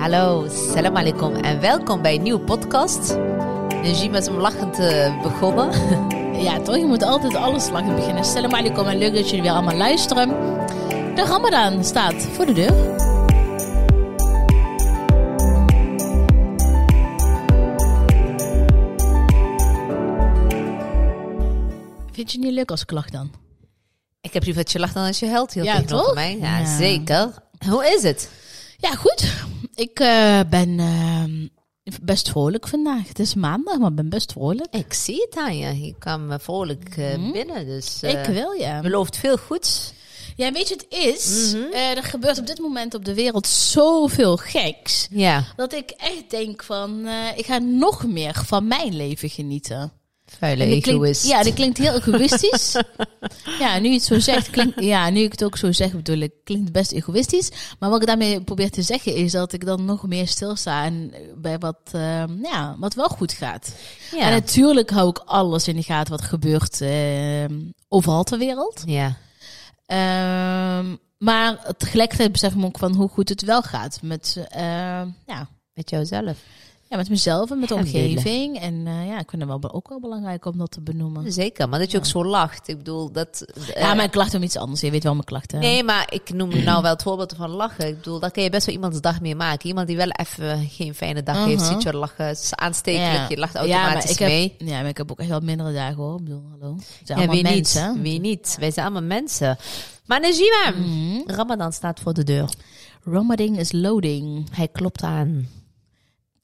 Hallo, salam alaikum en welkom bij een nieuwe podcast. Najima is om lachend uh, begonnen. Ja, toch? Je moet altijd alles lachend beginnen. Salam alaikum en leuk dat jullie weer allemaal luisteren. De Ramadan staat voor de deur. Vind je het niet leuk als ik lach dan? Ik heb liever dat je lacht dan als je huilt. Heel Ja, toch? mij. Ja, Ja. zeker. Hoe is het? Ja, goed. Ik eh, ben eh, best vrolijk vandaag. Het is maandag, maar ik ben best vrolijk. Ik zie het aan je. Je kwam vrolijk eh, binnen, dus eh, Mhm. ik wil, ja. belooft veel goeds. Ja, weet je, het is... eh, er gebeurt op dit moment op de wereld zoveel geks... Ja, dat ik echt denk van... ik ga nog meer van mijn leven genieten. Vuile egoïst. ja, dat klinkt heel egoïstisch. ja, nu je het zo zegt, klinkt, ja, nu ik het ook zo zeg, bedoel ik, klinkt best egoïstisch. Maar wat ik daarmee probeer te zeggen is dat ik dan nog meer stilsta en bij wat, eh, ja, wat wel goed gaat. ja. En natuurlijk hou ik alles in de gaten wat gebeurt eh, overal ter wereld. ja. Ehm, maar tegelijkertijd besef ik me ook van hoe goed het wel gaat met, ja, met jouzelf. Ja, met mezelf en met de omgeving. En eh, ja, ik vind het wel, ook wel belangrijk om dat te benoemen. Zeker, maar dat je ook zo lacht. Ik bedoel, dat... eh, Ja, maar ik klacht om iets anders. Je weet wel mijn klachten. Nee, maar ik noem nou wel het voorbeeld van lachen. Ik bedoel, daar kan je best wel iemands dag mee maken. Iemand die wel even geen fijne dag heeft, Mhm. ziet je lachen. Het is aanstekelijk, Ja. je lacht Ja, automatisch maar ik heb, mee. Ja, maar ik heb ook echt wel mindere dagen hoor. Ik bedoel, hallo. Het zijn Ja, allemaal wie mensen. niet? Wie niet? Wij zijn allemaal mensen. Maar Najima, Mhm. Ramadan staat voor de deur. Ramadan is loading. Hij klopt aan.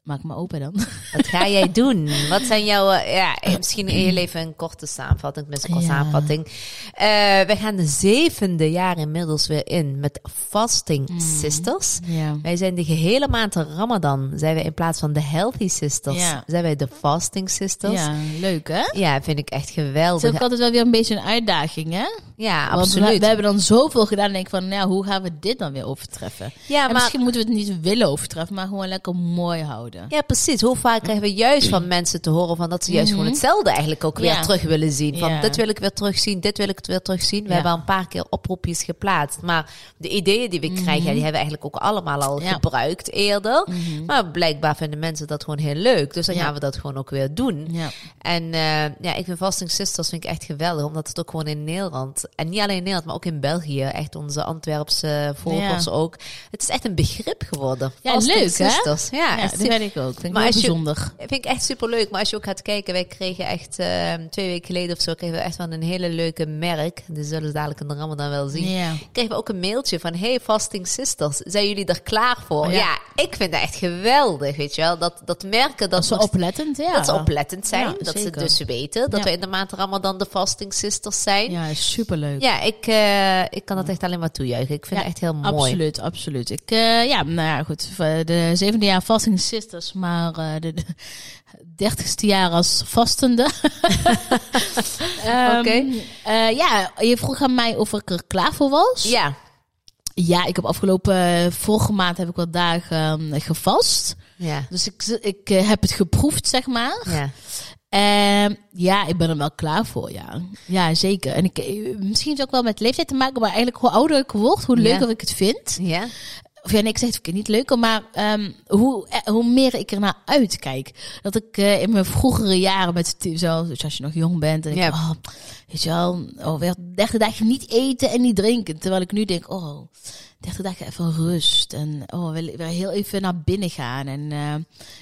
Maak me open dan. Wat ga jij doen? Wat zijn jouw, eh, ja, eh, misschien in je leven een korte samenvatting, tenminste een korte Ja. samenvatting. Eh, we gaan de zevende jaar inmiddels weer in met Fasting Mhm. Sisters. Ja. Wij zijn de gehele maand Ramadan, zijn wij in plaats van de Healthy Sisters, Ja. zijn wij de Fasting Sisters. Ja. ja, leuk hè? vind ik echt Het is geweldig. ook altijd wel weer een beetje een uitdaging hè? Ja, Want absoluut. we hebben dan zoveel gedaan en denk ik van, nou, hoe gaan we dit dan weer overtreffen? ja, en maar, misschien moeten we het niet willen overtreffen, maar gewoon lekker mooi houden. ja, precies. Hoe vaak krijgen we juist van mensen te horen van dat ze juist gewoon hetzelfde eigenlijk ook weer Mhm. Ja. terug willen zien. Van Ja. dit wil ik weer terugzien, dit wil ik weer terugzien. We Ja. hebben al een paar keer oproepjes geplaatst. Maar de ideeën die we krijgen, ja, die hebben we eigenlijk ook allemaal al Mhm. Mhm. gebruikt eerder. Maar blijkbaar vinden mensen dat gewoon heel leuk. Dus dan gaan we dat gewoon ook weer doen. Ja. En eh, ja, ik vind Fasting Sisters vind ik echt geweldig. Omdat het ook gewoon in Nederland, en niet alleen in Nederland, maar ook in België, echt onze Antwerpse volgers Ja. ook. Het is echt een begrip geworden. Ja, Fasting leuk, hè? Sisters. Ja, dat weet ik ook. Vind ik Maar je- bijzonder. vind ik echt super leuk. Maar als je ook gaat kijken, wij kregen echt eh, twee weken geleden of zo, kregen we echt wel een hele leuke merk. Die zullen ze dadelijk in de Ramadan wel zien. Ja. Kregen we ook een mailtje van, hey Fasting Sisters, zijn jullie er klaar voor? Ja. Ja, ik vind dat echt geweldig, weet je wel. Dat, dat merken dat, nog oplettend, ja. dat ze oplettend zijn. Dat zeker. ze dus weten dat we in de maand Ramadan de Fasting Sisters zijn. Ja, Ja, superleuk. ik, eh, ik kan dat echt alleen maar toejuichen. Ik vind Ja, het echt heel mooi. Absoluut, absoluut. Ik, eh, ja, nou ja, goed. De zevende jaar Fasting Sisters, maar eh, de, de dertigste jaar als vastende. Ehm, Oké. ja, je vroeg aan mij of ik er klaar voor was. Ja, Ja, ik heb afgelopen, vorige maand heb ik wat dagen eh, gevast. ja, Dus ik, ik heb het geproefd, zeg maar. ja. Ehm, ja, ik ben er wel klaar voor, ja. Ja, zeker. En ik, eh, misschien heeft het ook wel met leeftijd te maken, maar eigenlijk hoe ouder ik word, hoe Ja. leuker ik het vind. Ja, Of ja, nee, ik zeg het niet leuker, maar ehm, hoe, eh, hoe meer ik ernaar uitkijk. Dat ik eh, in mijn vroegere jaren, met zo, dus als je nog jong bent, en ik, Ja. oh, weet je wel, oh, weer 30 dagen niet eten en niet drinken. Terwijl ik nu denk, oh, 30 dagen even rust. En oh, weer, weer heel even naar binnen gaan. En eh,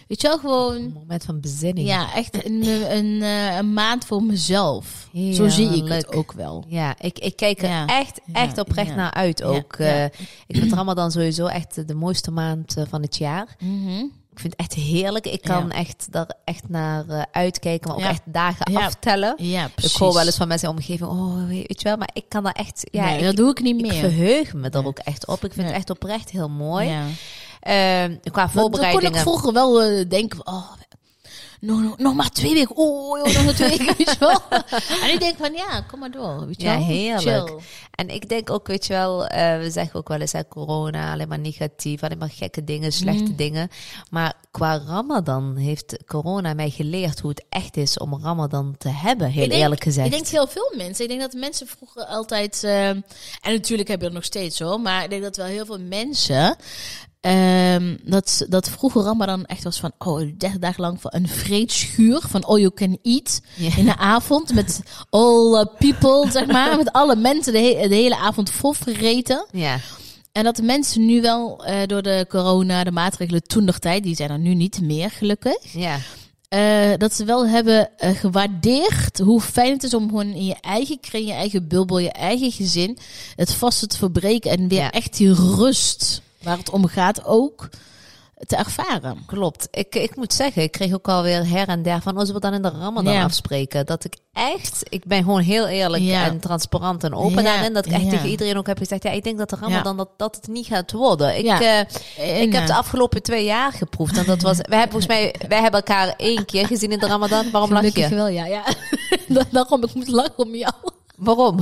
weet je wel, gewoon... een moment van bezinning. Ja, echt een, een, eh, een maand voor mezelf. Zo zie ik het ook wel. Ja, ik, ik kijk er Ja. echt, echt Ja, oprecht ja. naar uit ook. eh, ik vind Ramadan sowieso echt de mooiste maand van het jaar. Mhm. Ik vind het echt heerlijk. Ik kan Ja. echt daar echt naar eh, uitkijken, maar ook Ja. echt dagen Ja. aftellen. Ja, precies. Ik hoor wel eens van mensen in de omgeving, oh, weet je wel, maar ik kan daar echt, ja, nee, ik, dat doe ik niet ik meer. verheug me er Nee. ook echt op. Ik vind het echt oprecht heel mooi. Ja. Ehm, qua Dan kon voorbereidingen. ik vroeger wel eh, denken oh, nog, nog, nog maar twee weken. Oh, nog maar twee weken, weet je wel. En ik denk van, ja, kom maar door, weet je Ja, heerlijk. Chill. En ik denk ook, weet je wel, eh, we zeggen ook wel eens, hè, corona, alleen maar negatief, alleen maar gekke dingen, slechte Mhm. dingen. Maar qua Ramadan heeft corona mij geleerd hoe het echt is om Ramadan te hebben, heel denk- eerlijk gezegd. Ik denk heel veel mensen. Ik denk dat mensen vroeger altijd. eh, en natuurlijk heb je er nog steeds hoor. Maar ik denk dat wel heel veel mensen. Ehm, dat, dat vroeger Ramadan echt was van, oh, 30 dagen lang van een vreedschuur van all you can eat. In de avond met all people, zeg maar. Met alle mensen de, he- de hele avond vol vergeten. Ja. En dat de mensen nu wel eh, door de corona, de maatregelen toen nog tijd, die zijn er nu niet meer gelukkig. Ja. eh, dat ze wel hebben eh, gewaardeerd hoe fijn het is om gewoon in je eigen kring, je eigen bubbel, je eigen gezin, het vaste te verbreken en weer Ja. echt die rust waar het om gaat ook te ervaren. Klopt. Ik, ik moet zeggen, ik kreeg ook alweer her en der van, als we dan in de Ramadan Ja. afspreken, dat ik echt, ik ben gewoon heel eerlijk Ja. en transparant en open Ja. daarin, dat ik echt tegen iedereen ook heb gezegd, ja, ik denk dat de Ramadan, dat, dat het niet gaat worden. Ik, eh, En, ik heb eh, de afgelopen twee jaar geproefd en dat was, wij hebben volgens mij, wij hebben elkaar één keer gezien in de Ramadan. Waarom lach gelukkig je? wel, ja. ja. Daarom, ik moet lachen om jou. Waarom?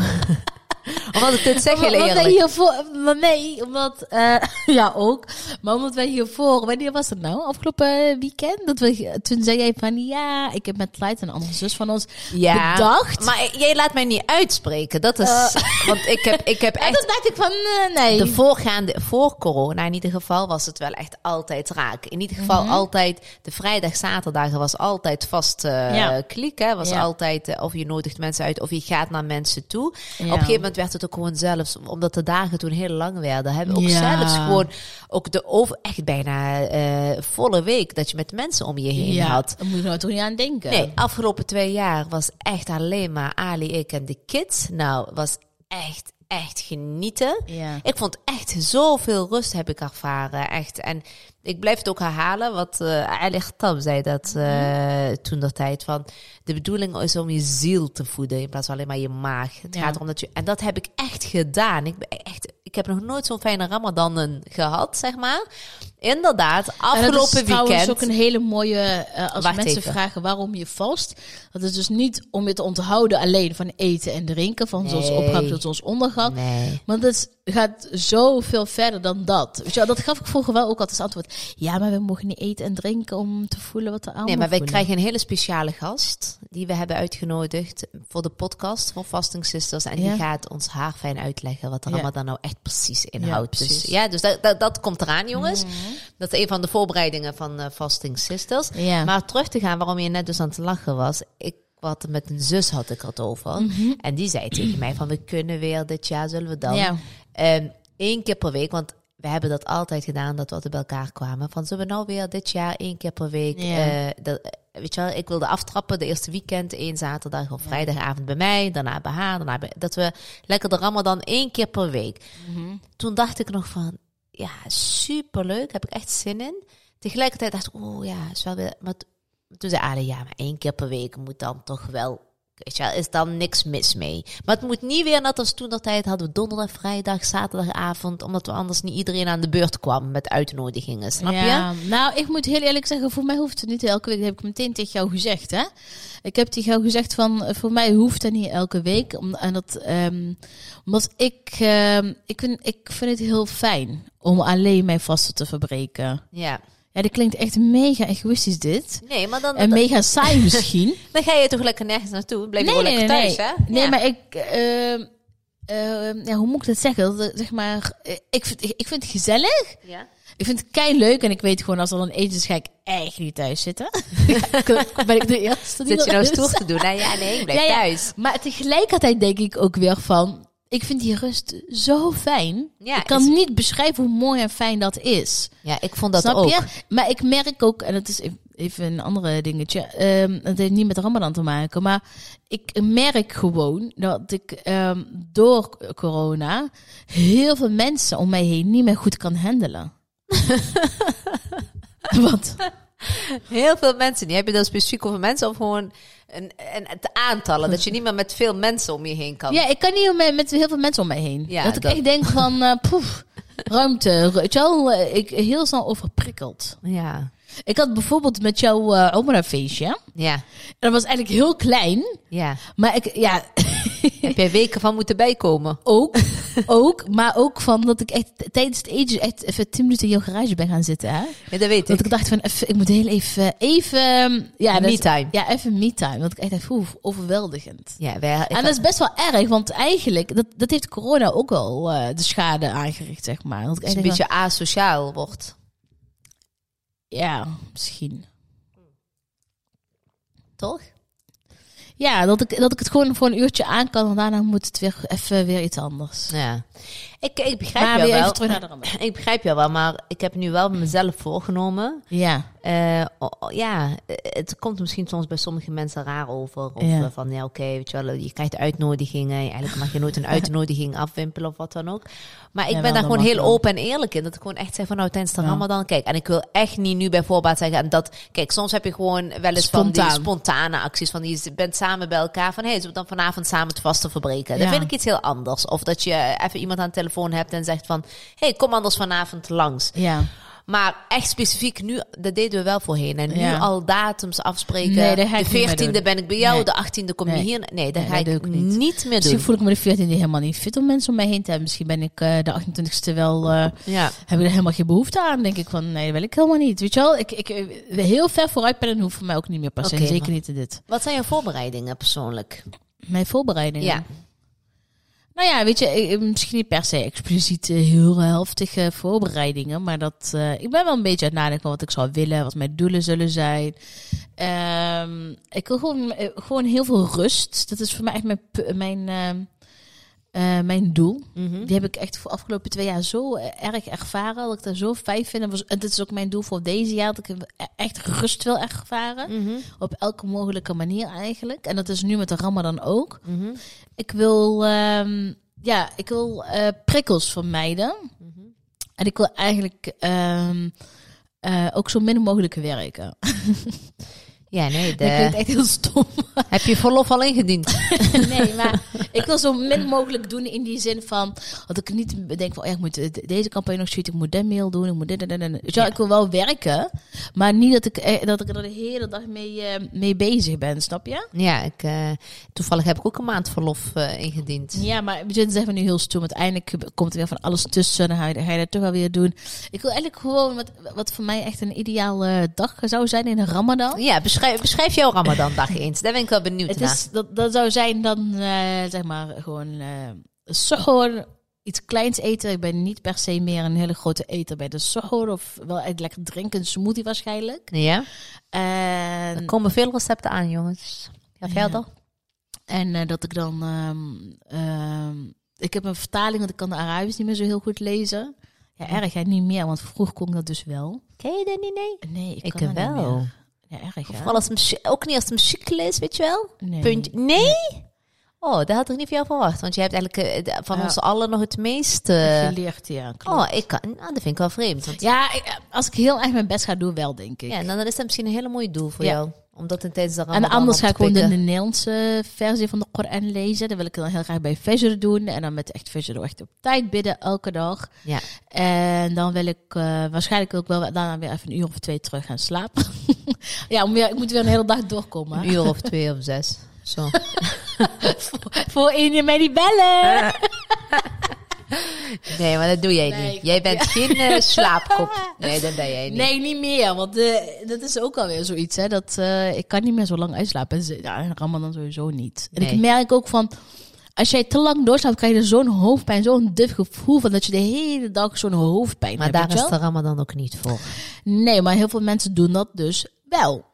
Omdat ik dit zeg heel Omdat wij eerlijk. hiervoor, maar nee, omdat, eh, ja ook, maar omdat wij hiervoor, wanneer was het nou? Afgelopen weekend? Dat we, toen zei jij van, ja, ik heb met Light, een andere zus van ons, Ja, bedacht. maar jij laat mij niet uitspreken. Dat is, want ik heb, ik heb en echt toen dacht ik van, eh, nee. De voorgaande, voor corona in ieder geval, was het wel echt altijd raak. In ieder geval Mhm. altijd, de vrijdag, zaterdagen was altijd vast eh Ja. kliek. Hè? Was Ja. altijd, eh, of je nodigt mensen uit, of je gaat naar mensen toe. Op een gegeven moment werd het ook gewoon zelfs, omdat de dagen toen heel lang werden, hebben we ook Ja. zelfs gewoon, ook de over, echt bijna eh, volle week, dat je met mensen om je heen ja, had. daar moet je nou toch niet aan denken. Nee, afgelopen twee jaar was echt alleen maar Ali, ik en de kids. Nou, was echt, echt genieten. Ja. Ik vond echt zoveel rust heb ik ervaren. Echt. En ik blijf het ook herhalen, wat eh Ali Tam zei dat eh, toen de tijd van de bedoeling is om je ziel te voeden in plaats van alleen maar je maag. Het Ja. gaat erom dat je en dat heb ik echt gedaan. Ik ben echt, ik heb nog nooit zo'n fijne Ramadan gehad, zeg maar. Inderdaad, En afgelopen dat is trouwens weekend. ook een hele mooie, eh, als Wacht mensen even. vragen waarom je vast. Dat is dus niet om je te onthouden alleen van eten en drinken, van Nee. zonsopgang tot zonsondergang. Nee. Want het gaat zoveel verder dan dat. Weet je wel, dat gaf ik vroeger wel ook altijd als antwoord. Ja, maar we mogen niet eten en drinken om te voelen wat de anderen Nee, maar wij voelen. krijgen een hele speciale gast die we hebben uitgenodigd voor de podcast van Fasting Sisters. En Ja. die gaat ons haar fijn uitleggen wat de Ja. Ramadan nou echt precies inhoudt. precies. Dus ja, dus dat, dat, dat komt eraan, jongens. Dat is een van de voorbereidingen van eh, Fasting Sisters. Ja. Maar terug te gaan waarom je net dus aan het lachen was. Ik wat met een zus had ik het over. En die zei tegen mij van we kunnen weer dit jaar zullen we dan Ja. Ehm één keer per week, want we hebben dat altijd gedaan, dat we altijd bij elkaar kwamen. Van zullen we nou weer dit jaar één keer per week, Ja. eh, dat, eh, weet je wel, ik wilde aftrappen de eerste weekend, één zaterdag of vrijdagavond bij mij, daarna bij haar, daarna bij, dat we lekker de Ramadan één keer per week. Mhm. Toen dacht ik nog van, ja, superleuk, heb ik echt zin in. Tegelijkertijd dacht ik, oh ja, is wel weer, maar toen zei Ali, ja, maar één keer per week moet dan toch wel Weet je wel, is dan niks mis mee. Maar het moet niet weer net als toen dat tijd hadden we donderdag, vrijdag, zaterdagavond, omdat we anders niet iedereen aan de beurt kwam met uitnodigingen. Snap je? Nou, ik moet heel eerlijk zeggen, voor mij hoeft het niet elke week. Dat heb ik meteen tegen jou gezegd, hè. Ik heb tegen jou gezegd van, eh, voor mij hoeft het niet elke week. Om, en dat, ehm, omdat ik, ehm, ik, vind, ik vind het heel fijn om alleen mijn vasten te verbreken. Ja. Ja, dit klinkt echt mega egoïstisch dit. Nee, maar dan, En mega saai misschien. dan ga je toch lekker nergens naartoe. Blijf je gewoon lekker thuis, nee. hè? Nee, Ja. maar ik... ehm, ehm, ja, hoe moet ik dat zeggen? Dat, zeg maar, eh, ik vind, ik vind het gezellig. Ja. Ik vind het kei leuk en ik weet gewoon als er dan eten is, ga ik echt niet thuis zitten. ben ik de eerste die Zit je dat nou stoer te doen? Nou ja, nee, ik blijf ja. thuis. Maar tegelijkertijd denk ik ook weer van, ik vind die rust zo fijn. Ja, ik kan is- niet beschrijven hoe mooi en fijn dat is. Ja, ik vond dat Snap ook. je? Maar ik merk ook, en het is even een andere dingetje, ehm, het heeft niet met Ramadan te maken, maar ik merk gewoon dat ik ehm, door corona heel veel mensen om mij heen niet meer goed kan handelen. Wat? Heel veel mensen. Die heb je dan specifiek over mensen of gewoon een, een, het aantallen. Dat je niet meer met veel mensen om je heen kan. Ja, ik kan niet met, met heel veel mensen om mij heen. Ja, dat ik dat- echt denk van, eh poef, ruimte. Weet je wel, eh, ik heel snel overprikkeld. Ja. Ik had bijvoorbeeld met jouw uh, Omra feestje. Ja. En dat was eigenlijk heel klein. Ja. Maar ik, ja, Heb jij weken van moeten bijkomen? ook, ook, maar ook van dat ik echt tijdens het eten echt even tien minuten in jouw garage ben gaan zitten. Hè? Ja, dat weet Dat ik. ik dacht van, even, ik moet heel even, even, ja, Me-time. Ja, even me-time. Dat ik echt dacht, overweldigend. Ja, wij, ik en dat is best wel erg, want eigenlijk, dat, dat heeft corona ook al eh, de schade aangericht, zeg maar. Dat ik een beetje asociaal wordt. Ja, misschien. Toch? Ja, dat ik, dat ik het gewoon voor een uurtje aan kan en daarna moet het weer even weer iets anders. Ja. Ik, ik begrijp Maar jou wel. even terug naar de. Ik begrijp jou wel, maar ik heb nu wel mezelf voorgenomen. Ja, Eh, oh, ja, het komt misschien soms bij sommige mensen raar over. Of Ja. eh, van, ja, oké, weet je wel, je krijgt uitnodigingen. Eigenlijk mag je nooit een uitnodiging afwimpelen of wat dan ook. Maar ik ben daar gewoon heel open en eerlijk in. Dat ik gewoon echt zeg van, nou, tijdens de Ja. Ramadan, kijk. En ik wil echt niet nu bij voorbaat zeggen. En dat, kijk, soms heb je gewoon wel eens van die spontane acties. Van, je bent samen bij elkaar. Van, hé, hey, zullen we dan vanavond samen het vaste verbreken? Dat vind ik iets heel anders. Of dat je even iemand aan de telefoon hebt en zegt van, hé, hey, kom anders vanavond langs. ja. Maar echt specifiek nu, dat deden we wel voorheen. En nu Ja. al datums afspreken. Nee, dat de niet meer 14e doen. ben ik bij jou, Nee. de 18e kom je hier. Nee, dat ga ik niet. niet meer Misschien doen. voel ik me de 14e helemaal niet fit om mensen om mij heen te hebben. Misschien ben ik eh, de 28e wel, eh, Ja. heb ik er helemaal geen behoefte aan. Denk ik van, nee, dat wil ik helemaal niet. Weet je wel, ik, ik eh, heel ver vooruit ben en hoeft voor mij ook niet meer passen. Zeker maar- niet in dit. Wat zijn jouw voorbereidingen persoonlijk? Mijn voorbereidingen. Ja. Nou ja, weet je, misschien niet per se expliciet heel heftige voorbereidingen, maar dat eh, ik ben wel een beetje aan het nadenken wat ik zou willen, wat mijn doelen zullen zijn. Ehm, ik wil gewoon, eh, gewoon heel veel rust. Dat is voor mij echt mijn, mijn, ehm, eh, mijn doel. Mhm. Die heb ik echt voor de afgelopen twee jaar zo eh, erg ervaren. Dat ik dat zo fijn vind. En was- En dit is ook mijn doel voor deze jaar. Dat ik e- echt rust wil ervaren. Mhm. Op elke mogelijke manier eigenlijk. En dat is nu met de Ramadan ook. Mhm. Ik wil, ehm, ja, ik wil eh, prikkels vermijden. En ik wil eigenlijk ehm, eh, ook zo min mogelijk werken. Ja, nee. Dat klinkt echt heel stom. Heb je verlof al ingediend? nee, maar ik wil zo min mogelijk doen in die zin van... Dat ik niet denk van, oh ja, ik moet de- deze campagne nog shooten, ik moet dat mail doen, ik moet dit en en wel, Ja. Ik wil wel werken, maar niet dat ik, eh, dat ik er de hele dag mee, eh, mee bezig ben, snap je? Ja, ik, eh, toevallig heb ik ook een maand verlof ingediend. Ja, maar we zeggen we nu heel stoem. Uiteindelijk komt er weer van alles tussen. Dan ga je, ga je dat toch wel weer doen. Ik wil eigenlijk gewoon wat, wat voor mij echt een ideale dag zou zijn in de Ramadan. Ja, beschrijf, beschrijf jouw Ramadan-dag eens. Daar ben ik wel benieuwd Het naar. is, dat, dat zou zijn dan, eh, zeg maar, gewoon uh, suhoor, iets kleins eten. Ik ben niet per se meer een hele grote eter bij de suhoor. Of wel lekker drinken, smoothie waarschijnlijk. Ja, En, er komen veel recepten aan, jongens. Ja. verder. En eh, dat ik dan. ehm, ehm, ik heb een vertaling, want ik kan de Arabisch niet meer zo heel goed lezen. Ja, erg, hè? niet meer, want vroeger kon ik dat dus wel. Ken je dat niet, nee? Nee, ik, Ik kan niet wel. meer. Ja, erg, hè? Vooral als het ook niet als het muziek is, weet je wel? Nee. Puntje. Nee? Oh, dat had ik niet van jou verwacht. Want je hebt eigenlijk eh, van Ja. ons allen nog het meeste... Geleerd, ja. Klopt. oh, ik kan... Nou, dat vind ik wel vreemd. Want, Ja, ik- als ik heel erg mijn best ga doen, wel, denk ik. ja, dan is dat misschien een hele mooie doel voor Ja. jou. Om dat in tijdens de en Ramadan anders op ga ik gewoon de. Nederlandse versie van de Koran lezen. Dat wil ik dan heel graag bij Fajr doen. En dan met echt Fajr echt op tijd bidden, elke dag. Ja. En dan wil ik eh, waarschijnlijk ook wel daarna weer even een uur of twee terug gaan slapen. ja, om weer, ik moet weer een hele dag doorkomen. Een uur of twee of zes. Zo. Voor één je mij niet bellen. Nee, maar dat doe jij Nee, niet. Jij bent geen eh, slaapkop. Nee, dat ben jij niet. Nee, niet meer. Want eh, dat is ook alweer zoiets. Hè, dat, eh, ik kan niet meer zo lang uitslapen. En ze- Ja, Ramadan sowieso niet. En Nee. ik merk ook van... Als jij te lang doorslaapt, krijg je zo'n hoofdpijn. Zo'n duf gevoel van dat je de hele dag zo'n hoofdpijn Maar hebt. daar weet je is de Ramadan ook niet voor. Nee, maar heel veel mensen doen dat dus wel.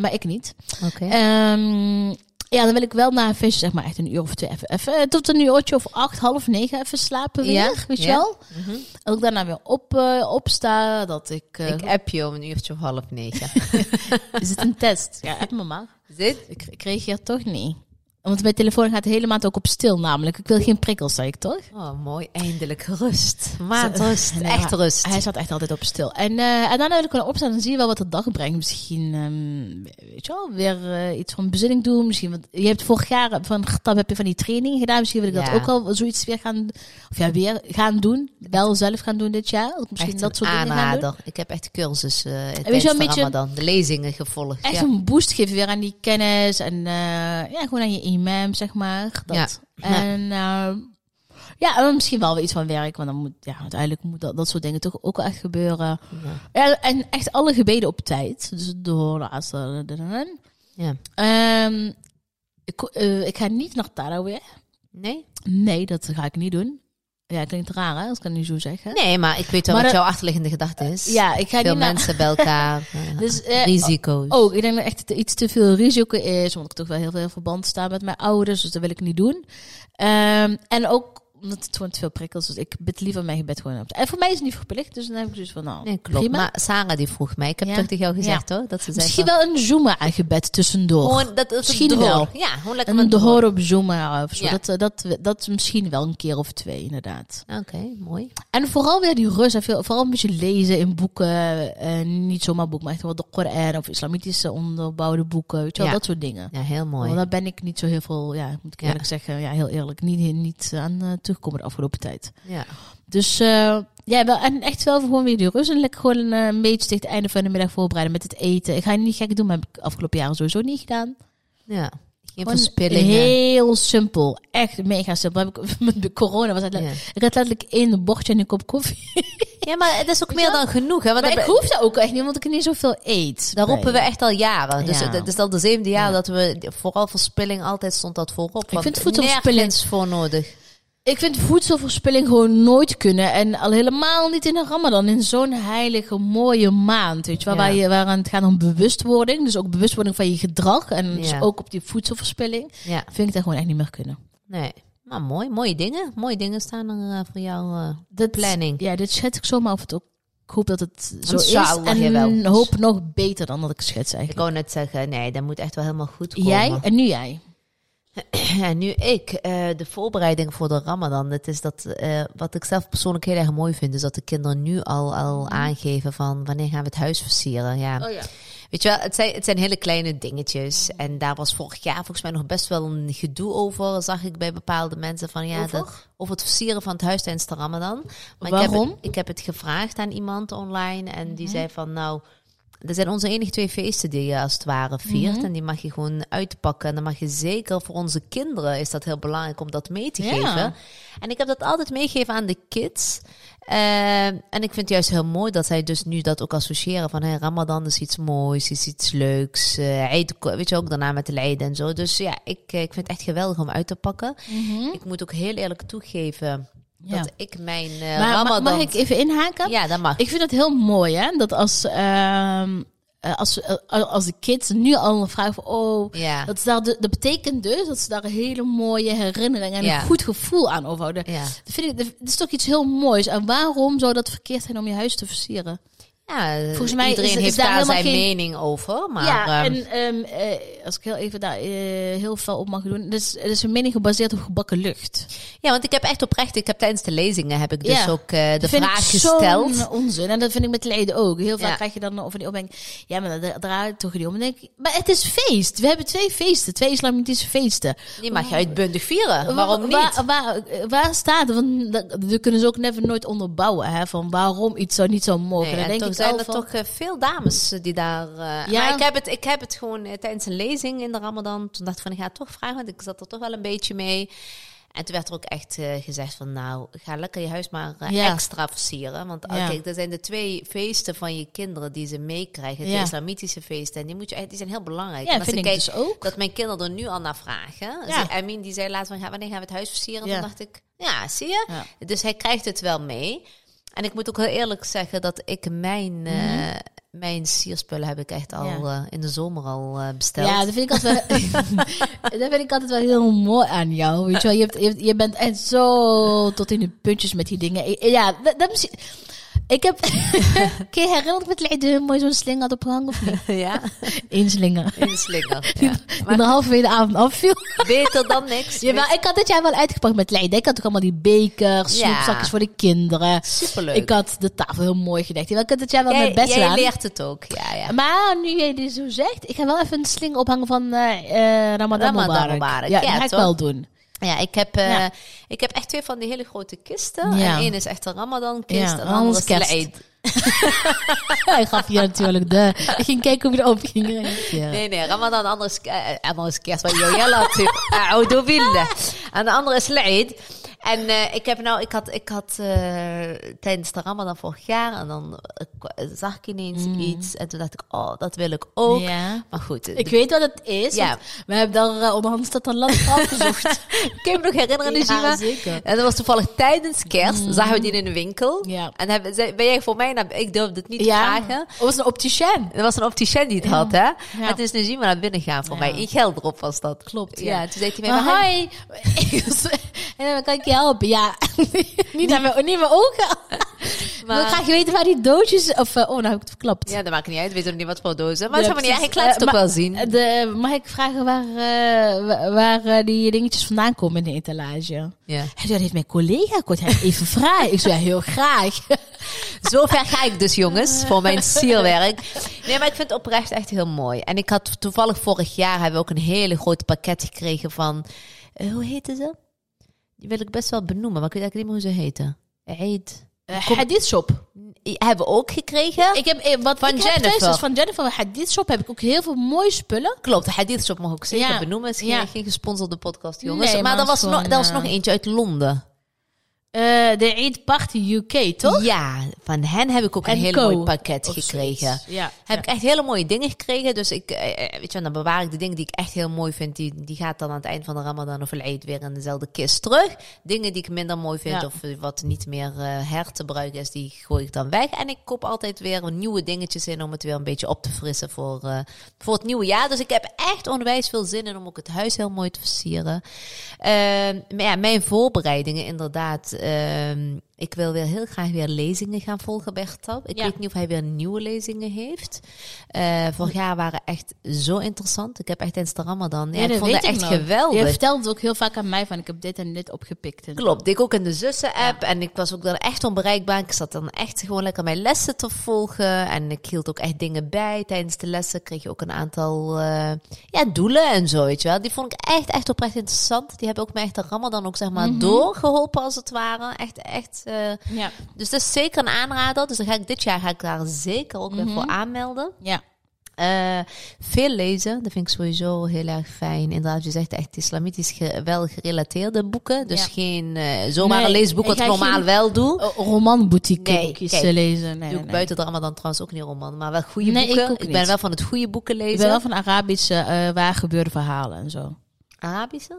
Maar ik niet. Oké. Ehm, ja, dan wil ik wel na een feestje, zeg maar, echt een uur of twee even, even eh, tot een uurtje of acht, half negen even slapen weer, Ja, weet je ja. wel? Mhm. En ik daarna weer op, eh, opsta, dat ik... eh, Ik app je om een uurtje of half negen. Is het een test? Ja, app me maar. Zit? Ik, ik reageer toch niet. Want mijn telefoon gaat de hele maand ook op stil namelijk. Ik wil geen prikkels, zei ik toch? Oh, mooi. Eindelijk rust. Maandrust. Nee, Echt rust. Hij staat echt altijd op stil. En, eh, en dan wil ik wel opstaan en zie je wel wat de dag brengt. Misschien, ehm, weet je wel, weer eh, iets van bezinning doen. Misschien, want je hebt vorig jaar van Getab heb je van die training gedaan. Misschien wil ik dat ook al zoiets weer gaan, of ja, weer gaan doen. Wel zelf gaan doen dit jaar. Of misschien Echt dat een soort dingen gaan doen. Ik heb echt cursus uh, wel tijdens een de beetje- Ramadan. De lezingen gevolgd. Echt ja. een boost geven weer aan die kennis. En ja, gewoon aan je imam, zeg maar. Dat. Ja. En uh, ja, misschien wel weer iets van werk. Want dan moet, ja, uiteindelijk moet dat, dat soort dingen toch ook wel echt gebeuren. Ja. Ja, en echt alle gebeden op tijd. Dus door de asr. Ja. Ehm, ik, eh, ik ga niet naar Tarawih. Nee? Nee, dat ga ik niet doen. Ja, klinkt raar hè, als ik het nu zo zeg. Hè? Nee, maar ik weet wel Maar wat dat- jouw achterliggende gedachte is. Ja, ik ga Veel niet naar- mensen bij elkaar. eh, Dus, eh, risico's. Oh, ik denk dat echt iets te veel risico is. Want ik toch wel heel veel in verband sta met mijn ouders. Dus dat wil ik niet doen. Ehm, en ook omdat het gewoon te veel prikkels is. Ik bid liever mijn gebed gewoon op. En voor mij is het niet verplicht. Dus dan heb ik dus van nou, Nee, klopt. prima. Maar Sarah die vroeg mij. Ik heb Ja. toch tegen jou gezegd hoor. Dat ze zei Misschien wel een Zuma-gebed tussendoor. Gewoon, dat is Misschien door. wel. Ja, gewoon lekker een door. op Zuma of zo. Ja. Dat, eh, dat, dat misschien wel een keer of twee, inderdaad. Oké, mooi. En vooral weer die rust. En veel, vooral een beetje lezen in boeken. eh, niet zomaar boeken, maar echt wel de Koran of islamitische onderbouwde boeken. Weet je wel, Ja. dat soort dingen. Ja, heel mooi. Want daar ben ik niet zo heel veel, ja, moet ik eerlijk zeggen, ja, heel eerlijk, niet, niet aan uh, terugkomen de afgelopen tijd. Ja. Dus eh, ja, wel, en echt wel gewoon weer die rust. En lekker gewoon eh, een beetje tegen het einde van de middag voorbereiden met het eten. Ik ga het niet gek doen, maar heb ik afgelopen jaren sowieso niet gedaan. ja. Geen heel simpel. Echt mega simpel. Ik, met de corona was het Ja. Ik had letterlijk één bordje en een kop koffie. ja, maar het is ook meer dan genoeg. Hè? Want Maar ik hoef dat ook echt niet, want ik niet zoveel eet. Daar roepen we echt al jaren. Dus Ja. het, is al de zevende jaar Ja. dat we, vooral verspilling, altijd stond dat voorop. Want vind voedselverspilling- voor nodig. Ik vind voedselverspilling gewoon nooit kunnen. En al helemaal niet in de Ramadan. In zo'n heilige, mooie maand. Weet je wel, Ja. waar, je, waar het gaat om bewustwording. Dus ook bewustwording van je gedrag. En dus Ja. ook op die voedselverspilling. Ja, Vind ik dat gewoon echt niet meer kunnen. nee. Maar mooi, mooie dingen. Mooie dingen staan er eh, voor jou. Dat, Planning. Ja, dit schets ik zomaar of het ook... Ik hoop dat het zo is. En jawel. hoop nog beter dan dat ik schets ik eigenlijk. wou net zeggen, nee, dat moet echt wel helemaal goed komen. Jij en nu jij. Ja, nu ik, eh, de voorbereiding voor de Ramadan. Het is dat, eh, wat ik zelf persoonlijk heel erg mooi vind, is dat de kinderen nu al, al aangeven van wanneer gaan we het huis versieren. Ja. Oh ja. Weet je wel, het zijn, het zijn hele kleine dingetjes. En daar was vorig jaar volgens mij nog best wel een gedoe over, zag ik bij bepaalde mensen van ja, Over? dat, over het versieren van het huis tijdens de Ramadan. Maar Ik Waarom? heb, het, ik heb het gevraagd aan iemand online en Mhm. die zei van nou. Dat zijn onze enige twee feesten die je als het ware viert. Mhm. En die mag je gewoon uitpakken. En dan mag je zeker voor onze kinderen is dat heel belangrijk om dat mee te Ja. geven. En ik heb dat altijd meegegeven aan de kids. Eh, en ik vind het juist heel mooi dat zij dus nu dat ook associëren van hey, Ramadan is iets moois, is iets leuks. eh Eid, weet je ook daarna met de lijden en zo. Dus ja, ik, eh, ik vind het echt geweldig om uit te pakken. Ik moet ook heel eerlijk toegeven Ja. dat ik mijn eh, Maar Ramadan. mag ik even inhaken? Ja, dat mag. Ik vind het heel mooi, hè? Dat als, ehm, eh, als, eh, als de kids nu al vragen van, oh, ja. dat, daar de, dat betekent dus dat ze daar een hele mooie herinnering en Ja. een goed gevoel aan overhouden. ja. Dat vind ik, dat is toch iets heel moois. En waarom zou dat verkeerd zijn om je huis te versieren? Ja, Volgens mij iedereen is- is heeft daar zijn geen- mening over. Maar ja, ehm, en ehm, eh, als ik heel even daar eh, heel veel op mag doen. Dus, het is een mening gebaseerd op gebakken lucht. ja, want ik heb echt oprecht, ik heb tijdens de lezingen heb ik dus ook eh, de vraag gesteld. onzin. En dat vind ik met leden ook. Heel vaak Ja. krijg je dan over die opmerking. Ja, maar daar draait toch niet om. En denk ik, maar het is feest. We hebben twee feesten. Twee islamitische feesten. Die mag je uitbundig vieren. Waarom niet? Waar, waar, waar staat? Want we kunnen ze ook never nooit onderbouwen. Hè, van waarom iets zo niet zo mogen. Nee, en denk ik zijn er toch eh, veel dames eh, die daar... eh, Ja. Maar ik heb, het, ik heb het gewoon tijdens een lezing in de Ramadan... Toen dacht ik van, ik ga het toch vragen, want ik zat er toch wel een beetje mee. En toen werd er ook echt gezegd van... Nou, ga lekker je huis maar Ja. extra versieren. Want Ja. kijk, dat zijn de twee feesten van je kinderen die ze meekrijgen. De Ja. islamitische feesten. En die, moet je, die zijn heel belangrijk. Ja, en als vind ik kijk dus ook. dat mijn kinderen er nu al naar vragen. Ja. Ja. Die zei laatst van, "Ga- wanneer gaan we het huis versieren? Ja. Toen dacht ik, ja, zie je? Dus hij krijgt het wel mee. En ik moet ook heel eerlijk zeggen dat ik mijn, eh, mijn sierspullen heb ik echt al Mhm. Ja. eh, in de zomer al eh, besteld. Ja, dat vind ik altijd wel, dat vind ik altijd wel heel mooi aan jou. Weet je, wel. Je, hebt, je, bent echt zo tot in de puntjes met die dingen. Ja, dat, dat misschien- ik heb. Kun je herinneren met Leiden mooi zo'n sling had opgehangen of niet? ja, Eén slinger. in de slinger. Ja. Er halverwege de avond afviel. Beter dan niks. Ja, maar ik had dit jaar wel uitgepakt met Leiden. Ik had ook allemaal die bekers, Ja. snoepzakjes voor de kinderen. Superleuk. Ik had de tafel heel mooi gedekt. Ik had dit jaar wel jij, mijn best jij gedaan. leert het ook. Ja, ja. Maar nu jij dit zo zegt, ik ga wel even een sling ophangen van eh, Ramadan, Ramadan Mubarak. Mubarak. Ja, dat ga ik wel doen. Ja, ik heb, eh, Ja. ik heb echt twee van die hele grote kisten. Ja. En één is echt een Ramadan kist. Ja, en de anders andere is kerst. Eid. Hij gaf je natuurlijk de... Ik ging kijken hoe je erop ging reageren. Nee, nee, Ramadan, de andere is, eh, andere is kerst. Maar billah. En de andere is Eid. En eh, ik heb nou, ik had, ik had eh, tijdens de Ramadan vorig jaar en dan eh, zag ik ineens iets en toen dacht ik, oh, dat wil ik ook. Mm. Ja. Maar goed, Ik weet wat het is. Ja. We hebben daar onderhand dat een land afgezocht. kan je me nog herinneren, Ja, zeker. En dat was toevallig tijdens kerst, zagen we die in de winkel. Ja. En hebben, zei- ben jij voor mij, nou, ik durfde het niet te Ja. vragen. Het was een opticien. Er was een opticien die het had, hè? Ja. En toen is Najima naar binnen gegaan voor Ja. mij. In Gelderop was dat. Klopt, Ja, ja. toen zei hij mij, hi. en dan kan ik je helpen. Ja, niet, naar mijn, niet mijn ogen. Maar... Ik graag weten waar die doosjes... Of, eh, oh, nou heb ik het verklapt. Ja, dat maakt niet uit. Weet ook niet wat voor dozen. Maar Ja, niet laat het Eh, ook wel zien. De, mag ik vragen waar, eh, wa- waar die dingetjes vandaan komen in de etalage? Ja. Dat heeft mijn collega kort even vragen. Ik zei, ja, heel graag. Zover ga ik dus, jongens, voor mijn sierwerk. Nee, maar ik vind het oprecht echt heel mooi. En ik had toevallig vorig jaar hebben we ook een hele groot pakket gekregen van... hoe heette ze? Die wil ik best wel benoemen, maar ik weet eigenlijk niet meer hoe ze heette. Eid. Uh, Hadith Shop. Hebben we ook gekregen. Ik heb, eh, wat Van ik heb Jennifer. is van Jennifer Hadith Shop heb ik ook heel veel mooie spullen. Klopt, de Hadith Shop mag ik ook zeker Ja. benoemen. Het is geen, Ja. geen gesponsorde podcast, jongens. Nee, maar maar er was, nog, er was eh, nog eentje uit Londen. Eh, de Eid Party UK, toch? Ja, van hen heb ik ook een En heel Co. mooi pakket gekregen. Ja. Heb ik echt hele mooie dingen gekregen. Dus ik, eh, weet je, dan bewaar ik de dingen die ik echt heel mooi vind. Die, die gaat dan aan het eind van de Ramadan of Eid weer in dezelfde kist terug. Dingen die ik minder mooi vind Ja. of eh, wat niet meer eh her te gebruiken is, die gooi ik dan weg. En ik koop altijd weer nieuwe dingetjes in om het weer een beetje op te frissen voor, eh, voor het nieuwe jaar. Dus ik heb echt onwijs veel zin in om ook het huis heel mooi te versieren. Maar ja, mijn voorbereidingen inderdaad. um, ik wil weer heel graag weer lezingen gaan volgen bij Gertab. Ik Ja. weet niet of hij weer nieuwe lezingen heeft. Eh vorig jaar waren echt zo interessant. Ik heb echt tijdens de Ramadan. Ja, Ja, ik vond het echt nog. geweldig. Je vertelt het ook heel vaak aan mij van ik heb dit en dit opgepikt. En Klopt, ik ook in de zussen-app. En ik was ook dan echt onbereikbaar. Ik zat dan echt gewoon lekker mijn lessen te volgen. En ik hield ook echt dingen bij. Tijdens de lessen kreeg je ook een aantal eh, ja, doelen en zo, weet je wel. Die vond ik echt, echt oprecht interessant. Die hebben ook mij echt de Ramadan ook, zeg maar, doorgeholpen als het ware. Echt, echt... eh, Ja. dus dat is zeker een aanrader. Dus dan ga ik dit jaar ga ik daar zeker ook weer Mhm. voor aanmelden. Ja. Eh, veel lezen, dat vind ik sowieso heel erg fijn. Inderdaad, je zegt echt islamitisch ge- wel gerelateerde boeken. Dus Ja. geen eh, zomaar Nee, een leesboek wat ik normaal wel doe. Romanboutique Nee, boekjes kijk, te lezen. Nee, doe ik buiten de Ramadan trouwens ook niet roman, maar wel goede ik boeken. Ik, ben wel van het goede boeken lezen. Ik ben wel van Arabische uh, waar gebeurde verhalen en zo. Arabische?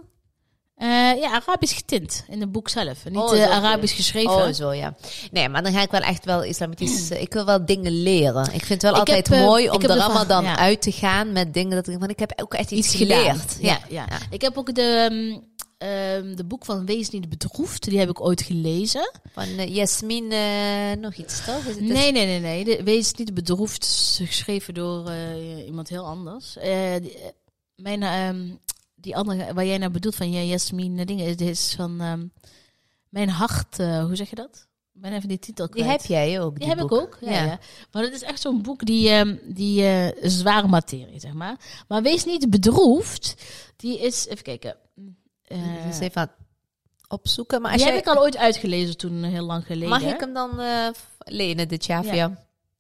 Uh, ja, Arabisch getint in het boek zelf. En niet Oh, uh, zo, Arabisch geschreven. Oh, zo ja. Nee, maar dan ga ik wel echt wel islamitisch. eh, ik wil wel dingen leren. Ik vind het wel Ik altijd heb, eh, mooi om de Ramadan ja. uit te gaan met dingen dat ik. Want ik heb ook echt iets, Iets geleerd. Ja, ja. Ik heb ook de, um, um, de boek van Wees niet bedroefd. Die heb ik ooit gelezen. Van uh, Jasmin, uh, nog iets toch? Is het nee, nee, nee, nee. De, Wees niet bedroefd, geschreven door uh, iemand heel anders. Die, mijn, um, die andere, waar jij nou bedoelt van ja, Jasmin, dingen, is, is van um, Mijn hart, uh, hoe zeg je dat? Ik ben even die titel kwijt. Die heb jij ook. Die, die heb boek. ik ook, ja, ja. ja. Maar het is echt zo'n boek die, um, die uh, zware materie, zeg maar. Maar wees niet bedroefd. Die is, even kijken. Uh, dus even opzoeken. Maar als die jij... heb ik al ooit uitgelezen toen, heel lang geleden. Mag ik hem dan lenen dit jaar voor jou?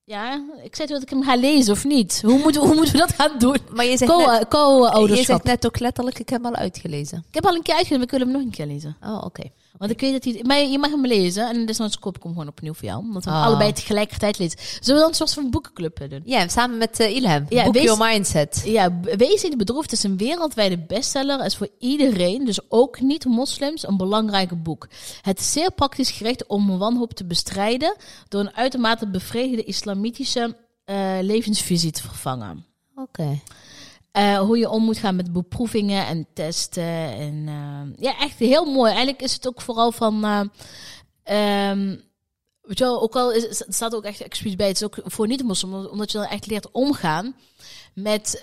Ja, ik zei dat ik hem ga lezen of niet. Hoe moeten, hoe moeten we dat gaan doen? Maar je zegt, net, co je zegt net ook letterlijk, ik heb hem al uitgelezen. Ik heb al een keer uitgelezen, maar ik wil hem nog een keer lezen. Oh, oké. Okay. Want ik weet dat hij... Maar je mag hem lezen en desnoods koop ik hem gewoon opnieuw voor jou. Omdat we hem oh. allebei tegelijkertijd lezen. Zullen we dan een soort van boekenclub doen? Ja, samen met uh, Ilham. Ja, Book wees, Your Mindset. Ja, Wees niet bedroefd is een wereldwijde bestseller. is voor iedereen, dus ook niet-moslims, een belangrijk boek. Het is zeer praktisch gericht om wanhoop te bestrijden... door een uitermate bevredigde islamitische uh, levensvisie te vervangen. Oké. Uh, hoe je om moet gaan met beproevingen en testen. En, uh, ja, echt heel mooi. Eigenlijk is het ook vooral van. Uh, weet je wel, ook al is, staat ook echt expliciet bij. Het is ook voor niet-moslim, omdat je dan echt leert omgaan met,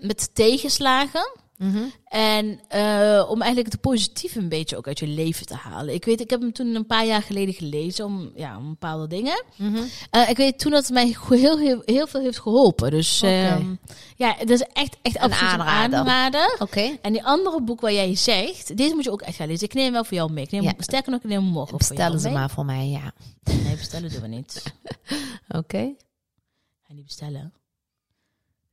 met tegenslagen. Mm -hmm. En uh, om eigenlijk het positieve een beetje ook uit je leven te halen. Ik weet, ik heb hem toen een paar jaar geleden gelezen om, ja, om bepaalde dingen. Mm -hmm. uh, ik weet toen dat het mij heel, heel, heel veel heeft geholpen. Dus okay. um, ja, dat is echt, echt een absoluut aanrader. een aanrader. Oké. Okay. En die andere boek waar jij zegt, deze moet je ook echt gaan lezen. Ik neem hem wel voor jou mee. Ik neem ja. sterker nog, ik neem hem morgen Bestellen voor jou ze mee. maar voor mij, ja. Nee, bestellen doen we niet. Oké. Okay. Ga niet bestellen.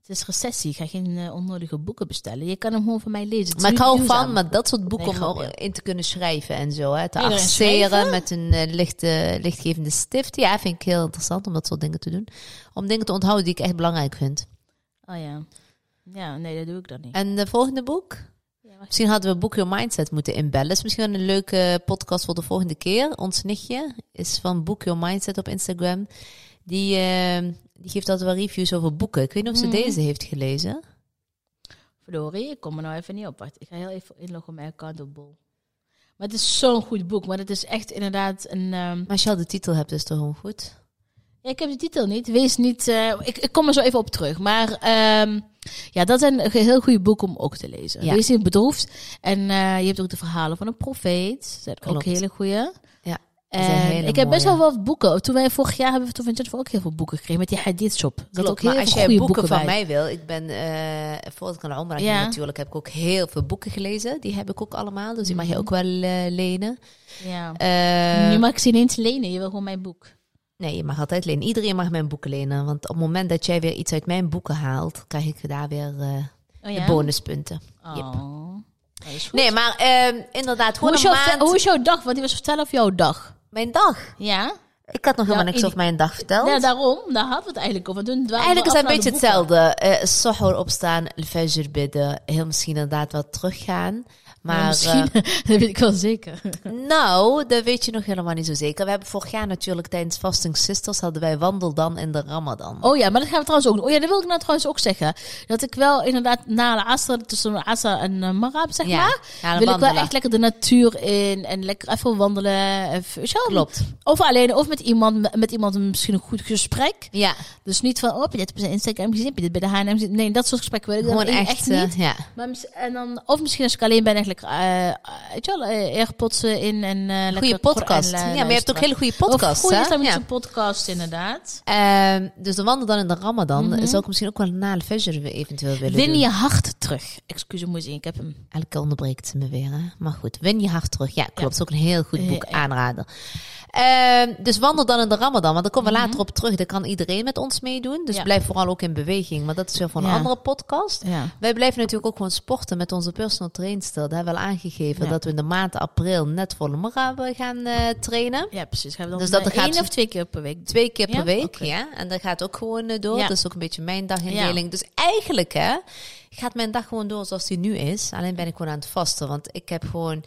Het is recessie. Ik ga geen eh, onnodige boeken bestellen. Je kan hem gewoon van mij lezen. Maar ik hou van met dat soort boeken Nee, om in te kunnen schrijven en zo. Hè. Te arceren met een eh, lichte, lichtgevende stift. Ja, vind ik heel interessant om dat soort dingen te doen. Om dingen te onthouden die ik echt belangrijk vind. Oh ja. Ja, nee, dat doe ik dan niet. En de volgende boek? Ja. Misschien hadden we Book Your Mindset moeten inbellen. Is misschien een leuke podcast voor de volgende keer. Ons nichtje is van Book Your Mindset op Instagram. Die, eh, die geeft altijd wel reviews over boeken. Ik weet niet of ze Mhm. deze heeft gelezen. Verdorie, ik kom er nou even niet op. Wacht, ik ga heel even inloggen op mijn account op Bol. Maar het is zo'n goed boek. Maar het is echt inderdaad een... ehm, Maar als je al de titel hebt, is het toch gewoon goed? Ja, ik heb de titel niet. Wees niet. eh, ik, ik kom er zo even op terug. Maar ehm, ja, dat zijn een heel goede boek om ook te lezen. Ja. Wees niet bedroefd. En eh, je hebt ook de verhalen van een profeet. Dat zijn ook hele goede. En ik heb best wel wat boeken. Toen wij vorig jaar hebben we toen van Jennifer ook heel veel boeken gekregen met die hadith shop. Zat ook Klopt, heel maar als jij boeken, van bij. mij wil, ik ben voordat ik aan de Omra Ja. natuurlijk, heb ik ook heel veel boeken gelezen. Die heb ik ook allemaal, dus die mag je Mhm. ook wel eh, lenen. Ja. Eh, nu mag ik ze ineens lenen. Je wil gewoon mijn boek. Nee, je mag altijd lenen. Iedereen mag mijn boeken lenen, want op het moment dat jij weer iets uit mijn boeken haalt, krijg ik daar weer eh, Oh ja? de bonuspunten. Oh. Yep. Nee, maar ehm, inderdaad, hoe, is jouw, maand. hoe is jouw dag? Want die was vertellen over jouw dag. Mijn dag. Ja? Ik had nog helemaal Ja, niks over mijn dag verteld. Ja, daarom. Daar hadden we het eigenlijk over. Toen Eigenlijk is het een beetje hetzelfde. Sohor opstaan, al-fajr bidden, heel misschien inderdaad wat teruggaan. Maar Ja, misschien, eh, dat weet ik wel zeker. nou, dat weet je nog helemaal niet zo zeker. We hebben vorig jaar natuurlijk tijdens Fasting Sisters hadden wij wandel dan in de Ramadan. Oh ja, maar dat gaan we trouwens ook doen. Oh ja, dat wil ik nou trouwens ook zeggen. Dat ik wel inderdaad na de Asr, tussen de en uh, Marab, zeg Ja, maar, wil ik wel echt lekker de natuur in en lekker even wandelen. Even? Klopt. Of alleen, of met iemand, met, iemand misschien een goed gesprek. Ja, Dus niet van, oh, heb je dit op zijn Instagram gezien? Heb je dit bij de H&M? Nee, dat soort gesprekken wil ik dan gewoon echt, echt, niet. eh, ja. Maar, en dan, of misschien als ik alleen ben, eigenlijk, eh weet je wel, eh, airpods eh, in en eh lekker Goede podcast. Eh, ja, maar je hebt ook hele goede podcasts, goede islamitische Ja. podcast, inderdaad. Ehm, dus de wandel dan in de Ramadan Mhm. zou ik misschien ook wel na de Fajr weer eventueel willen Win je hart terug. Excuus, moet zien, ik heb hem. Elke onderbreekt ze me weer, hè? Maar goed, win je hart terug. Ja, klopt. Ja. Is ook een heel goed boek Ja, Ehm, dus wandel dan in de Ramadan, want daar komen we Mhm. later op terug. Daar kan iedereen met ons meedoen. Dus Ja. blijf vooral ook in beweging. Maar dat is weer voor een Ja. andere podcast. Ja. Wij blijven natuurlijk ook gewoon sporten met onze personal trainster. Daar hebben we al aangegeven dat we in de maand april net voor de gaan eh, trainen. Ja, precies. Gaan we dan Dus dat gaat- één of twee keer per week? Twee keer per week, ja. En dat gaat ook gewoon eh, door. Dat is ook een beetje mijn dagindeling. Dus eigenlijk, hè, gaat mijn dag gewoon door zoals die nu is. Alleen ben ik gewoon aan het vasten. Want ik heb gewoon...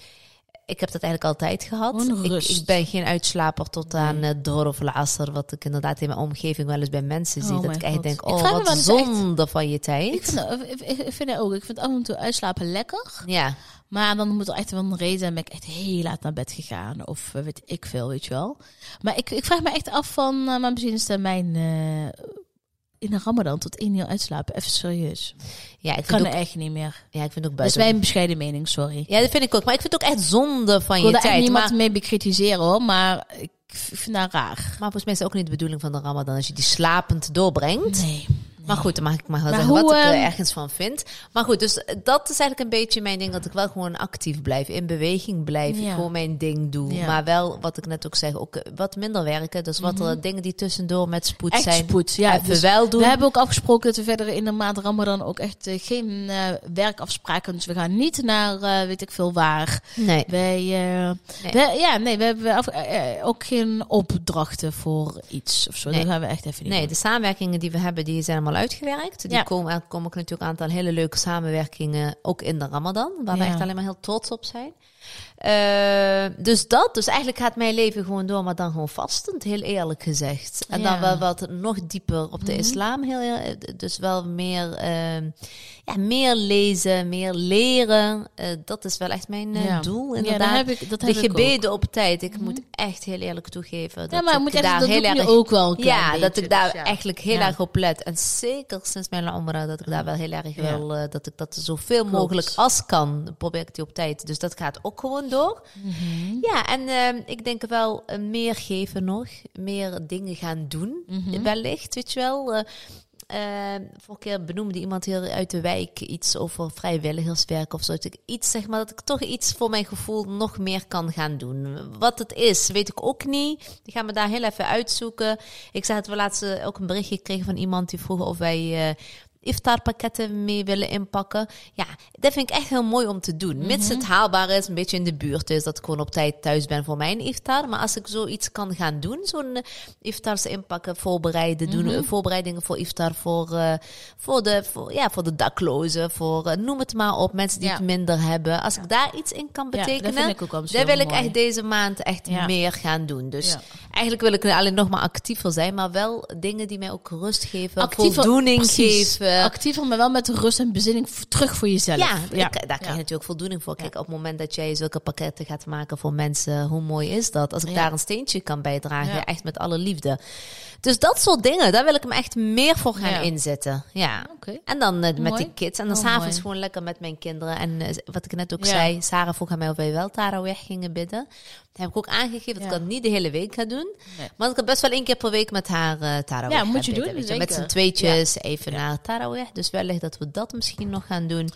Ik heb dat eigenlijk altijd gehad. Gewoon Ik, ik ben geen uitslaper tot Nee. aan uh, door of asr. Wat ik inderdaad in mijn omgeving wel eens bij mensen Oh zie. Dat mijn ik echt God. denk, oh, me wat echt- zonde van je tijd. Ik vind, dat- ik, vind het ook. Ik vind af en toe uitslapen lekker. ja, Maar dan moet er echt wel een reden zijn. Ben ik echt heel laat naar bed gegaan. Of eh, weet ik veel, weet je wel. Maar ik, ik vraag me echt af van... eh, maar misschien is het mijn... eh, in de ramadan tot één uur uitslapen. Even serieus. ja, ik Ik kan ook, er echt niet meer. ja, ik vind ook Dat is buiten. mijn bescheiden mening, sorry. Ja, dat vind ik ook. Maar ik vind het ook echt zonde van Ik je wil daar echt tijd. niemand Maar, mee bekritiseren hoor. Maar ik vind dat raar. maar volgens mij is het ook niet de bedoeling van de Ramadan als je die slapend doorbrengt. Nee. Maar goed, dan mag ik maar wel zeggen wat ik er ehm, ergens van vind. Maar goed, dus dat is eigenlijk een beetje mijn ding. Dat ik wel gewoon actief blijf. In beweging blijf. Ja. Gewoon mijn ding doe. Ja. Maar wel, wat ik net ook zeg, ook eh, wat minder werken. Dus wat er dingen die tussendoor met spoed. Echt zijn. spoed. Ja, even dus wel doen. we hebben ook afgesproken dat we verder in de maand Ramadan ook echt eh, geen eh, werkafspraken. Dus we gaan niet naar weet ik veel waar. Nee. Wij, Nee. ja, nee, we hebben af- ook geen opdrachten voor iets of zo. Nee. Dat gaan we echt even niet Nee, doen. de samenwerkingen die we hebben, die zijn allemaal uitgewerkt. Die Ja. komen, er komen ook natuurlijk een aantal hele leuke samenwerkingen, ook in de Ramadan, waar we echt alleen maar heel trots op zijn. Eh, dus dat, dus eigenlijk gaat mijn leven gewoon door, maar dan gewoon vastend, heel eerlijk gezegd. En dan Ja. wel wat nog dieper op de Mhm. islam, heel, eer- dus wel meer, ehm, ja, meer lezen, meer leren. Eh, dat is wel echt mijn eh, Ja. doel, Ja, inderdaad. dat heb ik, dat de heb ik. Mhm. gebeden op tijd. Ik moet echt heel eerlijk toegeven. Dat Ja, maar ik moet echt, daar dat heel erg ook wel ja, dat ik daar dus ja. eigenlijk heel Ja. erg op let. En zeker sinds mijn Umrah, dat ik daar wel heel erg Ja. wil, eh, dat ik dat zoveel mogelijk als kan, probeer ik die op tijd. Dus dat gaat ook gewoon door. Mhm. Ja, en ehm, ik denk wel eh, meer geven nog, meer dingen gaan doen, Mhm. wellicht, weet je wel. Eh, vorige keer benoemde iemand hier uit de wijk iets over vrijwilligerswerk of zo. Dat ik iets zeg maar dat ik toch iets voor mijn gevoel nog meer kan gaan doen. Wat het is, weet ik ook niet. Die gaan we daar heel even uitzoeken. Ik zei het we laatst eh, ook een berichtje gekregen van iemand die vroeg of wij. Iftarpakketten mee willen inpakken. Ja, dat vind ik echt heel mooi om te doen. Mits Mhm. het haalbaar is, een beetje in de buurt is, dat ik gewoon op tijd thuis ben voor mijn iftar. Maar als ik zoiets kan gaan doen, zo'n eh, iftars inpakken, voorbereiden, doen Mhm. eh, voorbereidingen voor iftar, voor, eh, voor, de, voor, ja, voor de daklozen, voor noem het maar op, mensen die Ja. het minder hebben. Als ik daar iets in kan Ja, dat betekenen, ook daar wil ik mooi. echt deze maand echt meer gaan doen. Dus eigenlijk wil ik alleen nog maar actiever zijn, maar wel dingen die mij ook rust geven, Actiever- voldoening precies. geven. Actiever, maar wel met rust en bezinning terug voor jezelf. Ja, ik- daar krijg je natuurlijk voldoening voor. Kijk, op het moment dat jij zulke pakketten gaat maken voor mensen, hoe mooi is dat? Als ik daar een steentje kan bijdragen, echt met alle liefde. Dus dat soort dingen, daar wil ik me echt meer voor gaan Ja. inzetten. Ja. En dan eh, met die kids. En dan Oh, s'avonds gewoon lekker met mijn kinderen. En eh, wat ik net ook Ja. zei, Sarah vroeg aan mij of wij wel tarawih gingen bidden. Dat heb ik ook aangegeven dat ik dat niet de hele week ga doen. Nee. Maar dat ik het best wel één keer per week met haar uh, tarawih Ja, moet je bidden, doen, je. Met z'n tweetjes even naar tarawih. Dus wellicht dat we dat misschien nog gaan doen.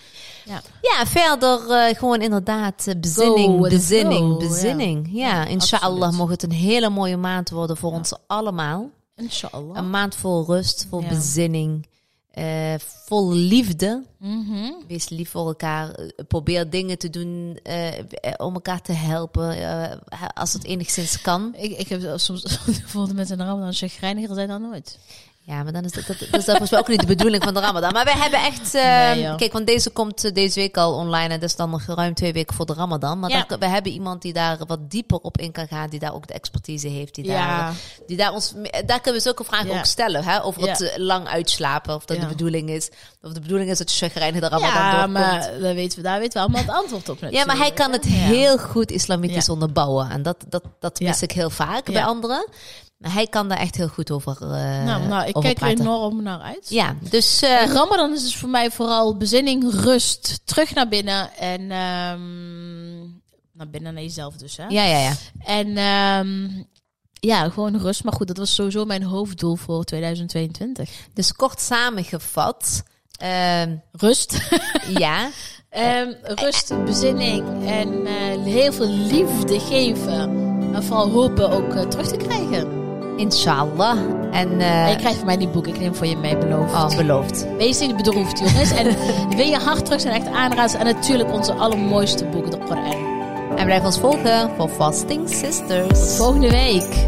Ja. Ja, verder eh, gewoon inderdaad eh, bezinning, Go bezinning, bezinning. Ja, inshallah mocht het een hele mooie maand worden voor ons allemaal. Inshallah. Een maand vol rust, vol Ja. bezinning, eh, vol liefde. Mhm. Wees lief voor elkaar. Probeer dingen te doen eh, eh, om elkaar te helpen als het enigszins kan. Ik, ik heb soms bijvoorbeeld met een ramadan chagrijniger zijn dan nooit. Ja, maar dan is dat, dat, dat is volgens mij ook niet de bedoeling van de Ramadan. Maar wij hebben echt. eh, Nee, joh. kijk, want deze komt eh, deze week al online. En dat is dan nog ruim twee weken voor de Ramadan. Maar Ja. we hebben iemand die daar wat dieper op in kan gaan. Die daar ook de expertise heeft. Die daar, die daar, ons, daar kunnen we zulke vragen Ja. ook stellen. Hè? Over het eh, lang uitslapen. Of dat de bedoeling is. Of de bedoeling is dat je chagrijnig de Ramadan Ja, doorkomt. maar daar weten we, daar weten we allemaal het antwoord op Ja, maar hij kan het heel goed islamitisch onderbouwen. En dat, dat, dat mis ik heel vaak bij anderen. Maar hij kan daar echt heel goed over, eh Nou, nou ik over kijk er praten. enorm naar uit. Ja, dus... eh, Ramadan is dus voor mij vooral bezinning, rust, terug naar binnen en ehm, naar binnen naar jezelf dus. Hè? ja, ja, ja. En ehm, ja, gewoon rust. Maar goed, dat was sowieso mijn hoofddoel voor 2022. Dus kort samengevat, ehm, Rust. ja, rust, bezinning en eh, heel veel liefde geven. En vooral hopen ook terug te krijgen. Inshallah. En, eh, En je krijgt van mij die boek, ik neem voor je mee, beloofd. oh, beloofd. Wees niet bedroefd, jongens. En wil je hard terug zijn, echt aanraden. En natuurlijk onze allermooiste boek, de Koran. En blijf ons volgen voor Fasting Sisters. Volgende week.